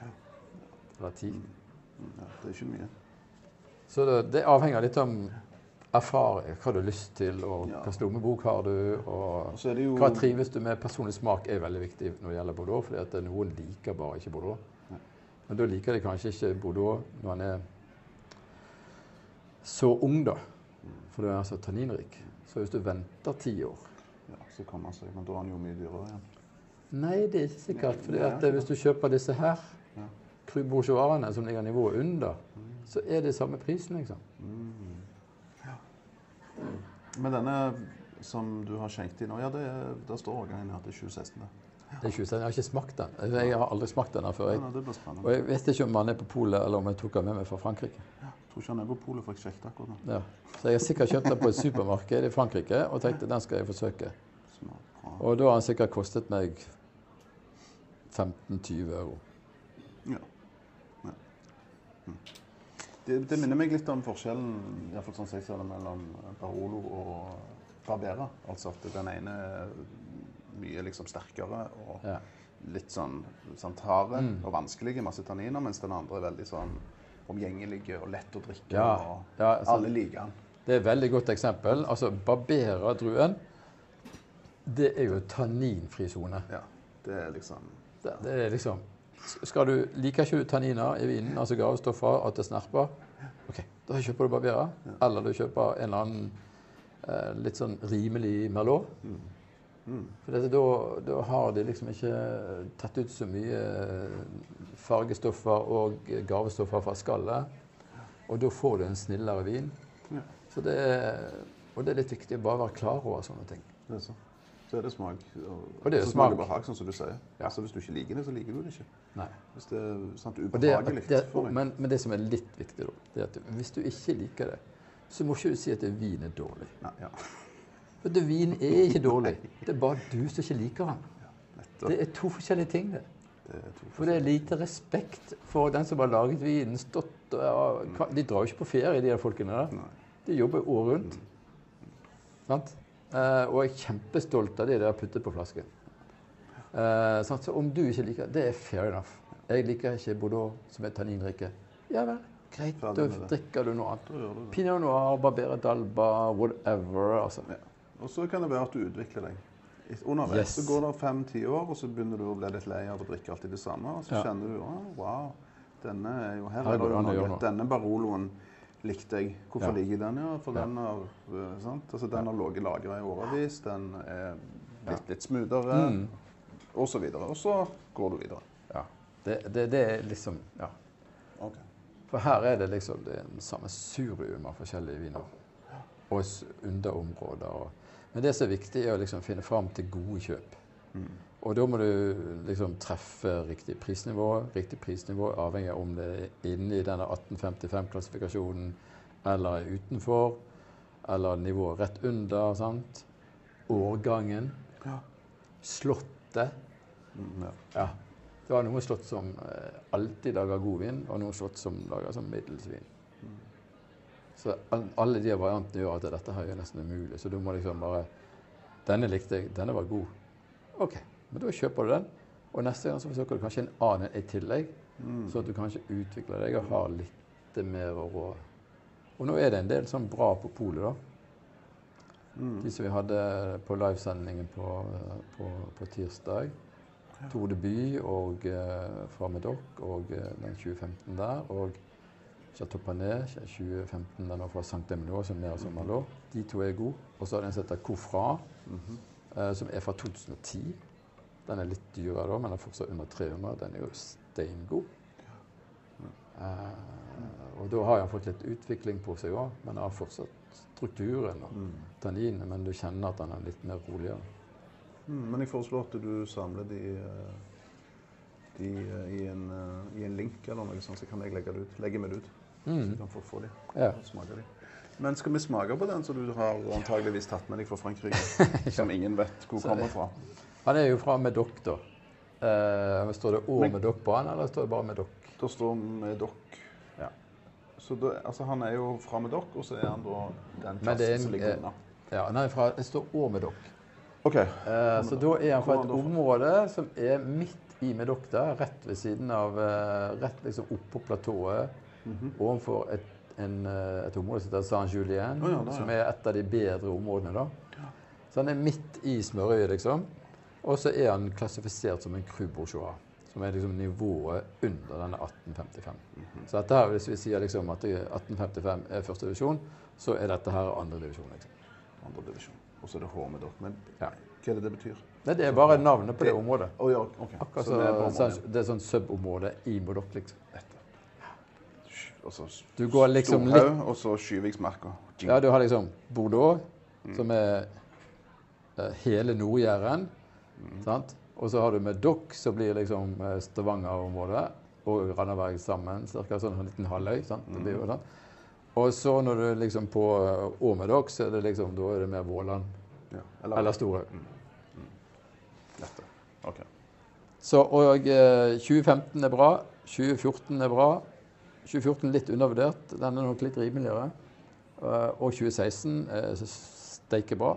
Eller 10. Ja, det er ikke mye. Så det, det avhenger litt om erfaring, hva du har lyst til, og Ja. hva slags lommebok har du, og Og jo hva trives du med. Personlig smak er veldig viktig når det gjelder Bordeaux, fordi at noen liker bare ikke Bordeaux. Nei. Men da liker de kanskje ikke Bordeaux når han er så ung, da. For du er altså tanninrik. Så hvis du venter ti år ja, Så kan man si, men da er den jo mye dyrere igjen. Nei, det er ikke sikkert. ja. hvis du kjøper disse her, Ja. Bourgeoisene, som ligger nivået under, så er det samme prisen, liksom. Men denne som du har skjenkt i nå, ja, det er, der står årgangen her til 2016. det. Det er ikke, jeg har ikke smakt den. Jeg har aldri smakt den her før. Ja, Jeg. Og jeg vet ikke om han er på polet, eller om jeg tok den med meg fra Frankrike. Jeg tror ikke han er på polet, for jeg sjekket akkurat nå. Ja. Så jeg har sikkert kjøpt den på et supermarked i Frankrike og tenkte den skal jeg forsøke. Og da har den sikkert kostet meg 15-20 euro. Ja. ja. Mm. Det, det minner meg litt om forskjellen i fall sånn jeg ser det, mellom Barolo og Barbera. Altså at den ene er mye liksom sterkere og Ja. litt sånn, sånn harde Mm. og vanskelige, masse tanniner, mens den andre er veldig sånn omgjengelig og lett å drikke. Ja, og ja, altså, alle liker den. Det er et veldig godt eksempel. Altså, Barbera-druen, det er jo tanninfri sone. Ja. Det er liksom Det, det er liksom skal du, Liker ikke du tanniner i vinen, altså gavestoffer, at det snerper? OK, da kjøper du Barbera. Eller du kjøper en eller annen eh, litt sånn rimelig Merlot. For da, da har de liksom ikke tatt ut så mye fargestoffer og gavestoffer fra skallet. Og da får du en snillere vin. Ja. Så det er, og det er litt viktig å bare være klar over sånne ting. det er så. så er det smak. Og, Og det er så smak. smaker behag, sånn som du sier. Ja. Altså, hvis du ikke liker det, så liker du det ikke. Nei. Hvis det er sant, ubehagelig det, det, for deg. men, men det som er litt viktig, da, det er at hvis du ikke liker det, så må ikke du si at vin er dårlig. Nei, ja. For du, vin er ikke dårlig. Det er bare du som ikke liker den. Det er to forskjellige ting. det. Det er For det er lite respekt for den som har laget vinen. stått og, ja, De drar jo ikke på ferie, de der folkene der. De jobber året rundt. Sant? Eh, og jeg er kjempestolt av det de har puttet på flasken. Eh? Så om du ikke liker det, er fair enough. Jeg liker ikke Bordeaux som er tanninrike. Ja vel, greit. Da drikker du noe annet. Pinot noir, Barbera d'Alba, whatever. altså. Ja. Og så kan det være at du utvikler deg. Underveis Yes. så går det fem-ti år, og så begynner du å bli litt lei av å drikke alltid det samme. Og så Ja. kjenner du oh, wow, denne er jo her, Her er det noe. noe. Denne Baroloen likte jeg. Hvorfor Ja. liker jeg den? Ja, for Ja. den har sant? Altså, den har ligget lagra i årevis. Den er blitt Ja. litt smoothere, Mm. og så videre. Og så går du videre. Ja. Det, det, det er liksom Ja. Okay. For her er det liksom det er en sammensurium av forskjellige viner. Og underområder. Og, men det som er viktig, er å liksom finne fram til gode kjøp. Mm. Og da må du liksom treffe riktig prisnivå. Riktig prisnivå avhengig av om det er inne i denne 1855-klassifikasjonen eller er utenfor. Eller nivået rett under. sant? Årgangen. Ja. Slottet. Mm, ja. Ja. Det var noen slott som eh, alltid lager god vin, og noen slott som lager sånn middels vin. Så alle de variantene gjør at dette her er nesten umulig. Så du må liksom bare Denne likte jeg, denne var god. OK, men da kjøper du den. Og neste gang så forsøker du kanskje en annen i tillegg, Mm. så at du kanskje utvikler deg og har litt mer å rå. Og nå er det en del sånn bra på polet, da. Mm. De som vi hadde på livesendingen på, på, på tirsdag. Tour de By og eh, fra Medoc og eh, den 2015 der. Og Chateau Panet 2015 den var fra Sankt Emilio, som er som Malo. De to er gode. Og så har det en som heter Coufra, Mhm. eh, som er fra 2010. Den er litt dyrere da, men den er fortsatt under 300. Den er jo steingod. Eh, og da har han fått litt utvikling på seg òg, men har fortsatt strukturen og Mm. tanninen. Men du kjenner at den er litt mer roligere. Mm, men jeg foreslår at du samler de, eh, de eh, i, en, i en link eller noe sånt, så kan jeg legge det ut. Legge meg det ut. Så Mm. kan folk få de Ja. smake de. Men skal vi smake på den som du har antageligvis tatt med deg fra Frankrike? Som ingen vet hvor Så kommer fra. Han er jo fra Medoc, da. Eh, står det Å Medoc på han, eller står det bare Medoc? Da står Medoc. Ja. Så da, altså han er jo fra Medoc, og så er han da den klassen som ligger eh, unna. Ja, nei, fra, det står Å Medoc. OK. Eh, så da er han fra et område som er midt i Medoc der, rett ved siden av eh, Rett liksom oppå platået. Mhm. Overfor et, en, eh, et område som heter Saint-Julien, oh, ja, ja. som er et av de bedre områdene. da. Så han er midt i smørøyet, liksom. Og så er han klassifisert som en cru bourgeois, som er liksom nivået under denne 1855. Mhm. Så dette her, hvis vi sier liksom at 1855 er første divisjon, så er dette her andre divisjon. Liksom. Andre divisjon. Og så er det H Medoc. Men Ja. hva er det det betyr? Nei, det er bare navnet på det Det- området. Oh, ja, okay. Akkurat Så det er så, det er sånn subområde i Modoc, liksom. Så Du går liksom Storhaug, og så Skyviksmarka. Ja, du har liksom Bordeaux, Mm. som er eh, hele Nord-Jæren. Mm. Og så har du med Dokk, som blir liksom eh, Stavanger-området, og Randaberg sammen. Cirka sånn en liten halvøy. sant? Det blir Mm. sånn. Og så når du liksom på Åmedokk, så er det liksom, da er det mer Våland. Ja. Eller Storhaug. Dette. OK. Så, og eh, 2015 er bra. 2014 er bra. 2014 litt undervurdert. Den er nok litt rimeligere. Eh, og 2016 er steike bra.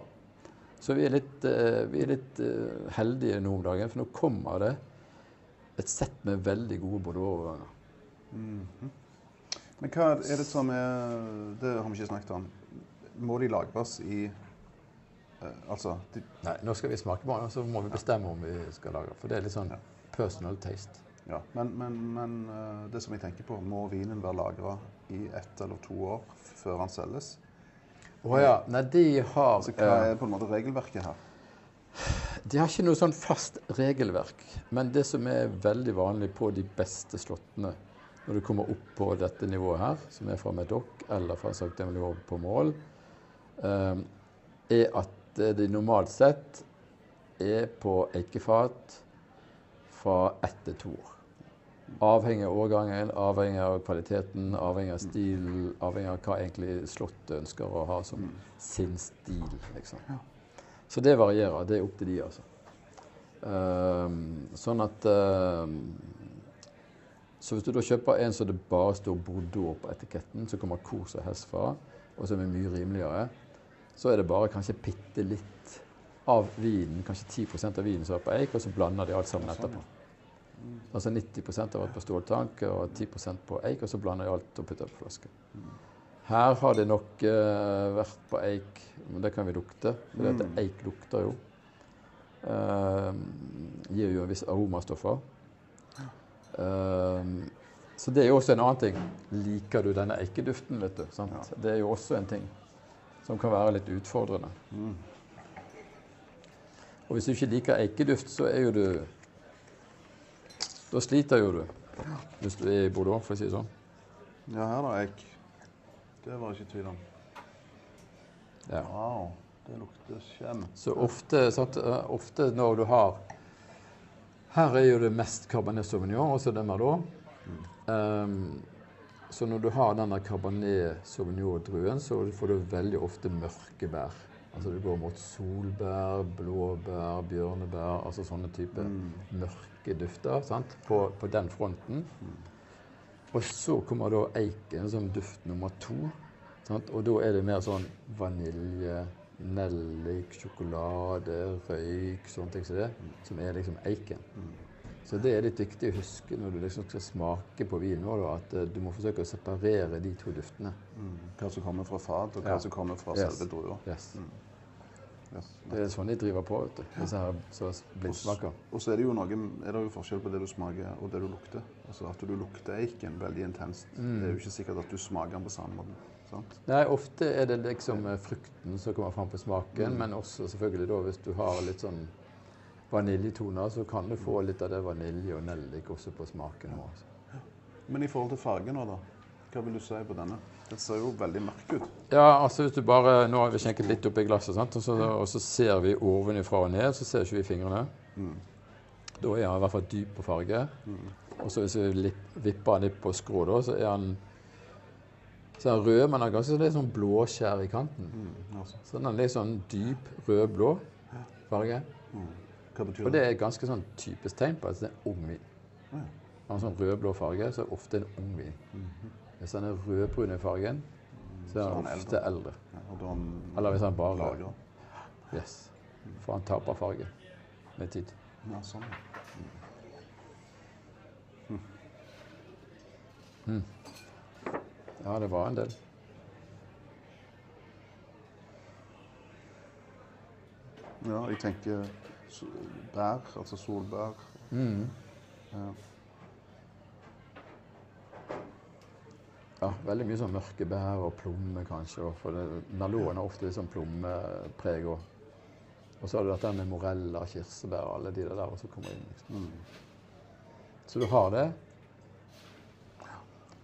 Så vi er litt, eh, vi er litt eh, heldige nå om dagen, for nå kommer det et sett med veldig gode Bordeaux-overganger. -hmm. Men hva er det som er Det har vi ikke snakket om. må de lagres i eh, Altså de, Nei, nå skal vi smake på den, og så må vi bestemme om vi skal lage. For det er litt sånn Ja. personal taste. Ja, men, men, men eh, det som jeg tenker på, må vinen være lagra i ett eller to år før den selges? Å ja. Nei, de har Altså, hva eh, er på en måte regelverket her? De har ikke noe sånn fast regelverk. Men det som er veldig vanlig på de beste slottene, når du kommer opp på dette nivået her, som er fra Medoc eller fra Sankt Emilion på Mål, eh, er at eh, de normalt sett er på eikefat fra ett til to år. Avhengig av årgangen, avhengig av kvaliteten, avhengig av stilen, avhengig av hva egentlig slottet ønsker å ha som sin stil. liksom. Så det varierer. Det er opp til de, altså. Ehm, sånn at ehm, Så hvis du da kjøper en som det bare står Bordeaux på etiketten, som kommer kos og hest fra, og som er mye rimeligere, så er det bare kanskje bitte litt av vinen, kanskje 10% av vinen som er på eik, og så blander de alt sammen etterpå. Altså 90 har vært på ståltank og 10% på eik, og så blander jeg alt og putter på flaske. Her har det nok uh, vært på eik, men det kan vi lukte. For mm. eik lukter jo. Uh, gir jo en viss aromastoffer. Uh, så det er jo også en annen ting. Liker du denne eikeduften, vet du? Sant? Ja. Det er jo også en ting som kan være litt utfordrende. Mm. Og hvis du ikke liker eikeduft, så er jo du Da sliter jo du. Hvis du er i Bordeaux, for å si det sånn. Ja, her da, eik. Det var jeg ikke tvil om. Ja. Wow, det lukter kjem. Så ofte, sant, eh, ofte når du har Her er jo det mest Cabernet Sauvignon, også det Merlot. Um, så når du har denne Cabernet Sauvignon-druen, så får du veldig ofte mørke bær. Altså du går mot solbær, blåbær, bjørnebær, altså sånne type mørke dufter sant? På, på den fronten. Og så kommer da eiken som duft nummer to. Sant? Og da er det mer sånn vanilje, nellik, sjokolade, røyk, sånne ting som det, som er liksom eiken. Så det er litt viktig å huske når du liksom skal smake på vin da, at eh, du må forsøke å separere de to duftene. Mm. Hva som kommer fra fat, og hva Ja. som kommer fra Yes. selve drua. Yes. Yes. Det er sånn de driver på, vet du. Disse her blindsmaker. Og så er det jo noe, er det jo forskjell på det du smaker og det du lukter. Altså At du lukter eiken veldig intenst. Mm. Det er jo ikke sikkert at du smaker den på samme måten. sant? Nei, ofte er det liksom eh, frukten som kommer fram på smaken, men også selvfølgelig da hvis du har litt sånn vaniljetoner, så kan du få litt av det vanilje og nellik også på smaken. nå, Altså. Men i forhold til fargen nå, da? Hva vil du si på denne? Den ser jo veldig mørk ut. Ja, altså hvis du bare, Nå har vi skjenket litt oppi glasset, sant? Og, så, og så ser vi ovenifra og ned, så ser ikke vi fingrene. Da er han i hvert fall dyp på farge. Og så hvis vi lipp, vipper han litt på skrå, da, så er han så er han rød, men han har ganske litt sånn blåskjær i kanten. Mm, altså. Så den er litt sånn dyp rød-blå farge. Hva betyr Og det er et ganske sånn typisk tegn på at det er ung vin. Ja. Har en sånn rød-blå farge, så er det ofte en ung vin. Hvis han er rødbrun i fargen, så er Så er den den ofte eldre. Ja, er Eller hvis han bare lager. Yes. For han taper farge med tid. Ja, sånn. Ja, det var en del. Ja, jeg tenker bær, altså solbær. Ja. Ja, veldig mye sånn mørke bær og plomme, kanskje. og For det, Merloten har ofte litt sånn plommepreg òg. Og så har du dette med moreller, kirsebær og alle de der der som kommer inn. Liksom. Så du har det.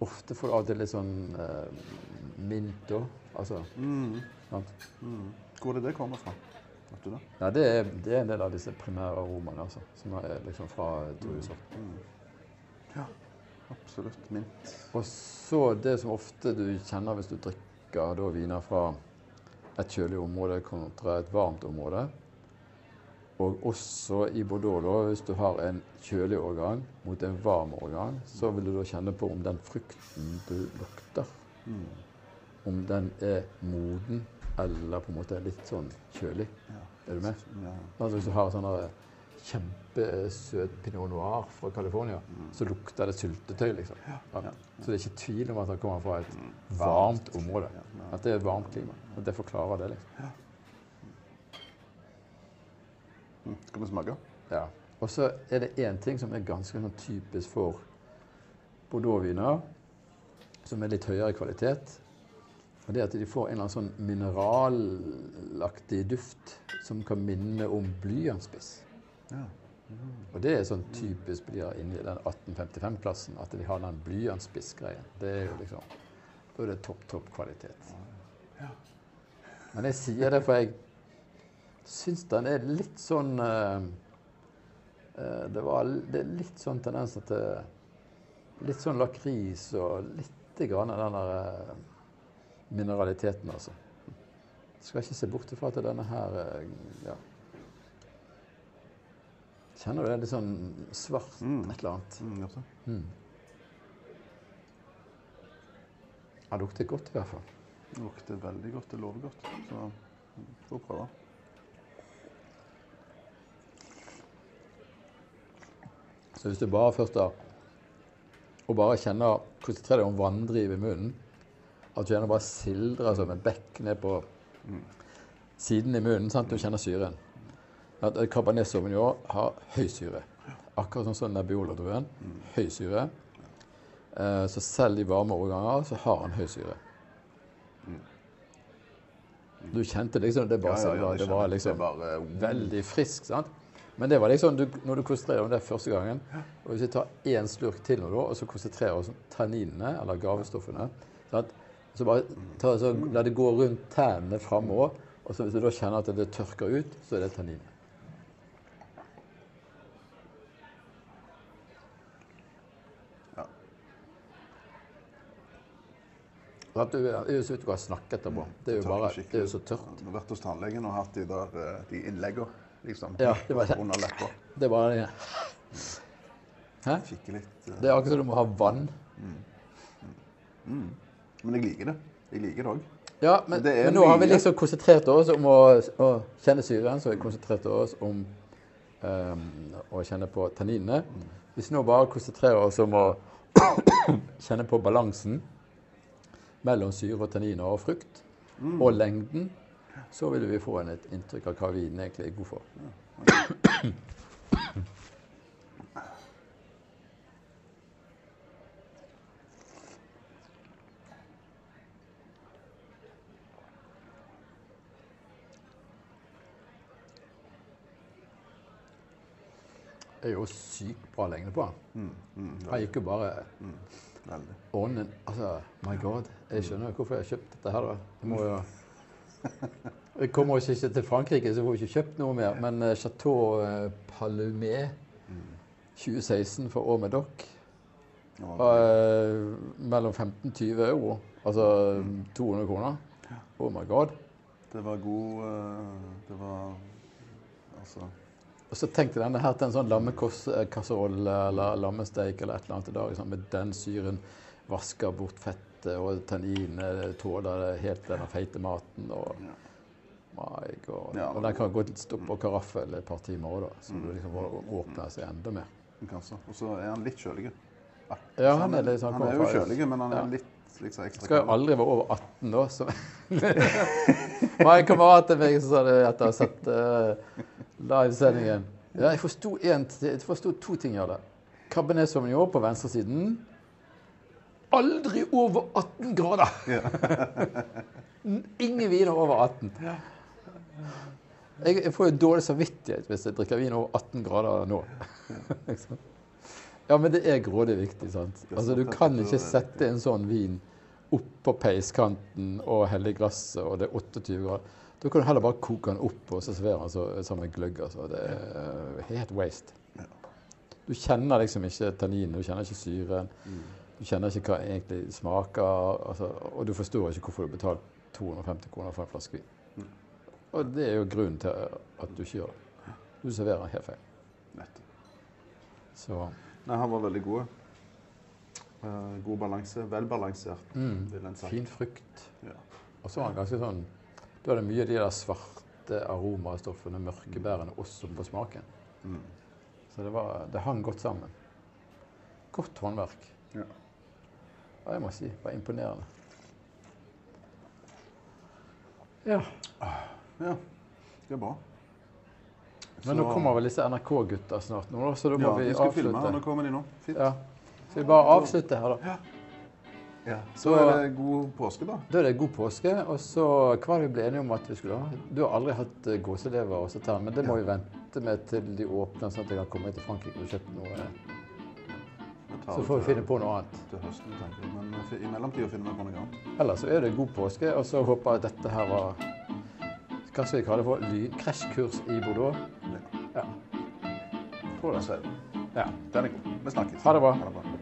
Ofte får du av og til litt sånn eh, mint òg. Altså, Mm. sant? Mm. Hvor er det det kommer fra? Vet du det? Ja, det er, det er en del av disse primære aromaene altså, som er liksom fra druesort. Ja, absolutt. Mint. Og så det som ofte du kjenner hvis du drikker da viner fra et kjølig område kontra et varmt område. Og også i Bordeaux, da, hvis du har en kjølig årgang mot en varm årgang, så vil du da kjenne på om den frukten du lukter, om den er moden eller på en måte litt sånn kjølig. Ja. Er du med? Ja. Altså hvis du har sånne kjempesøt pinot noir fra California, så lukter det syltetøy, liksom. ja. Så det er ikke tvil om at han kommer fra et varmt område. At det er et varmt klima. Og det forklarer det, liksom. Mm. Skal vi smake? Ja. Og så er det én ting som er ganske sånn typisk for bordeauxviner, som er litt høyere kvalitet. Og det er at de får en eller annen sånn mineralaktig duft som kan minne om blyantspiss. Ja. Og det er sånn typisk blir inni den 1855-klassen, at de har den blyantspissgreien. Det er jo liksom Da er det topp, topp kvalitet. Ja. Men jeg sier det, for jeg syns den er litt sånn eh, eh, det, var, det er litt sånn tendenser til Litt sånn lakris og litt grann den der eh, mineraliteten, altså. Skal ikke se bort fra at denne her eh, ja. Kjenner du det litt sånn svart Mm. et eller annet? Mm, det. Mm. Det lukter godt i hvert fall. Det lukter veldig godt. Det lover godt. Så mm, får prøve. Så hvis du bare først da og bare kjenner Konsentrer deg om vanndriv i munnen. At du gjerne bare sildrer som en bekk ned på siden i munnen. sant? Du kjenner syren. At Cabernet Sauvignon har høysyre. Akkurat sånn som Nebbiolo-druen. Høysyre. Eh, så selv i varme årganger så har han høysyre. Du kjente liksom Det, bare, Ja, ja, ja, det var liksom det bare veldig frisk. sant? Men det var liksom, du, når du konsentrerer om det første gangen og Hvis vi tar én slurk til nå, og så konsentrerer oss om tanninene, eller gavestoffene sant? Så bare ta, så La det gå rundt tennene framover. Og så hvis du da kjenner at det tørker ut, så er det tannin. At du, vidt du har snakket etterpå. Det er jo bare, det er så tørt. Du har vært hos tannlegen og hatt de der eh, de innleggene, liksom. Ja, det var. Under leppa. Det bare det. Hæ? Kikke litt. eh. Det er akkurat som du må ha vann. Men jeg liker det. Jeg liker det òg. Ja, men, Det men nå har vi liksom konsentrert oss om å, å kjenne syren, så vi konsentrert oss om um, å kjenne på tanninene. Hvis vi nå bare konsentrerer oss om å kjenne på balansen mellom syre og tanniner og frukt, og lengden, så vil vi få en, et inntrykk av hva vinen egentlig er god for. Det er jo sykt bra lengde på den. Mm, mm, Han gikk jo bare veldig. ånden Altså, my god. Jeg skjønner jo hvorfor jeg har kjøpt dette her, da. Jeg må jo Jeg kommer jo ikke til Frankrike, så får vi ikke kjøpt noe mer. Men eh, Chateau Palumé 2016 for År med eh, mellom 15 og 20 euro. Altså 200 kroner. Oh my god. Det var god eh, Det var Altså så tenkte denne her til en sånn lammekasserolle eller lammesteik eller et eller annet i dag. Liksom, med den syren vasker bort fettet, og tanninene tåler helt den feite maten. og. My god. Ja, og den kan gå til stå på karaffel et par timer òg. Så du liksom åpner seg enda mer. Og så er han litt kjølig. Ja, han er litt han Han er jo kjølig, men han er Ja. litt liksom ekstra Skal jo aldri være over 18 da. Så. Var en kamerat meg som sa det etter å ha sett uh, livesendingen. Ja, jeg forsto jeg forsto to ting av det. Cabernet Sauvignon på venstresiden. Aldri over 18 grader! Ingen viner over 18. Jeg, jeg får jo dårlig samvittighet hvis jeg drikker vin over 18 grader nå. Ja, men det er grådig viktig, sant. Altså, du kan ikke sette en sånn vin opp på peiskanten og helle i glasset, og det er 28 grader. Da kan du heller bare koke den opp og servere den så- sammen med gløgg. Altså. Det er helt waste. Du kjenner liksom ikke tanninen, du kjenner ikke syren. Du kjenner ikke hva det egentlig smaker, altså, og du forstår ikke hvorfor du har betalt 250 kroner for en flaske vin. Og det er jo grunnen til at du ikke gjør det. Du serverer helt feil. Så Nei, han var veldig god. Uh, god balanse. Velbalansert, mm, vil en si. fin frukt. Ja. Og så var han ganske sånn Da er det mye av de der svarte aromastoffene, mørkebærene, også på smaken. Mm. Så det, var, det hang godt sammen. Godt håndverk. Ja. Ja, jeg må si. Det var imponerende. Ja. ja. Det er bra. Men nå kommer vel disse NRK-gutta snart, nå, så da må ja, vi vi skal filme. avslutte. Nå kommer de nå. Fint. Ja. Så vi bare avslutter her, da? Ja. Så Da- er det god påske, da. Da er det god påske. Og så hva var det vi ble enige om at vi skulle ha? Du har aldri hatt uh, gåselever og sånt men det må Ja. vi vente med til de åpner, sånn at jeg kan komme til Frankrike og kjøpe noe. Så får vi finne på noe annet. Til høsten, tenker jeg. Men eh, i mellomtida finner vi på noe annet. Ellers så er det god påske, og så håper jeg at dette her var Hva skal vi kalle det for? Krasjkurs i Bordeaux? Tror det. Ja. Den er god. Vi snakkes. Ha det bra. Ha det bra.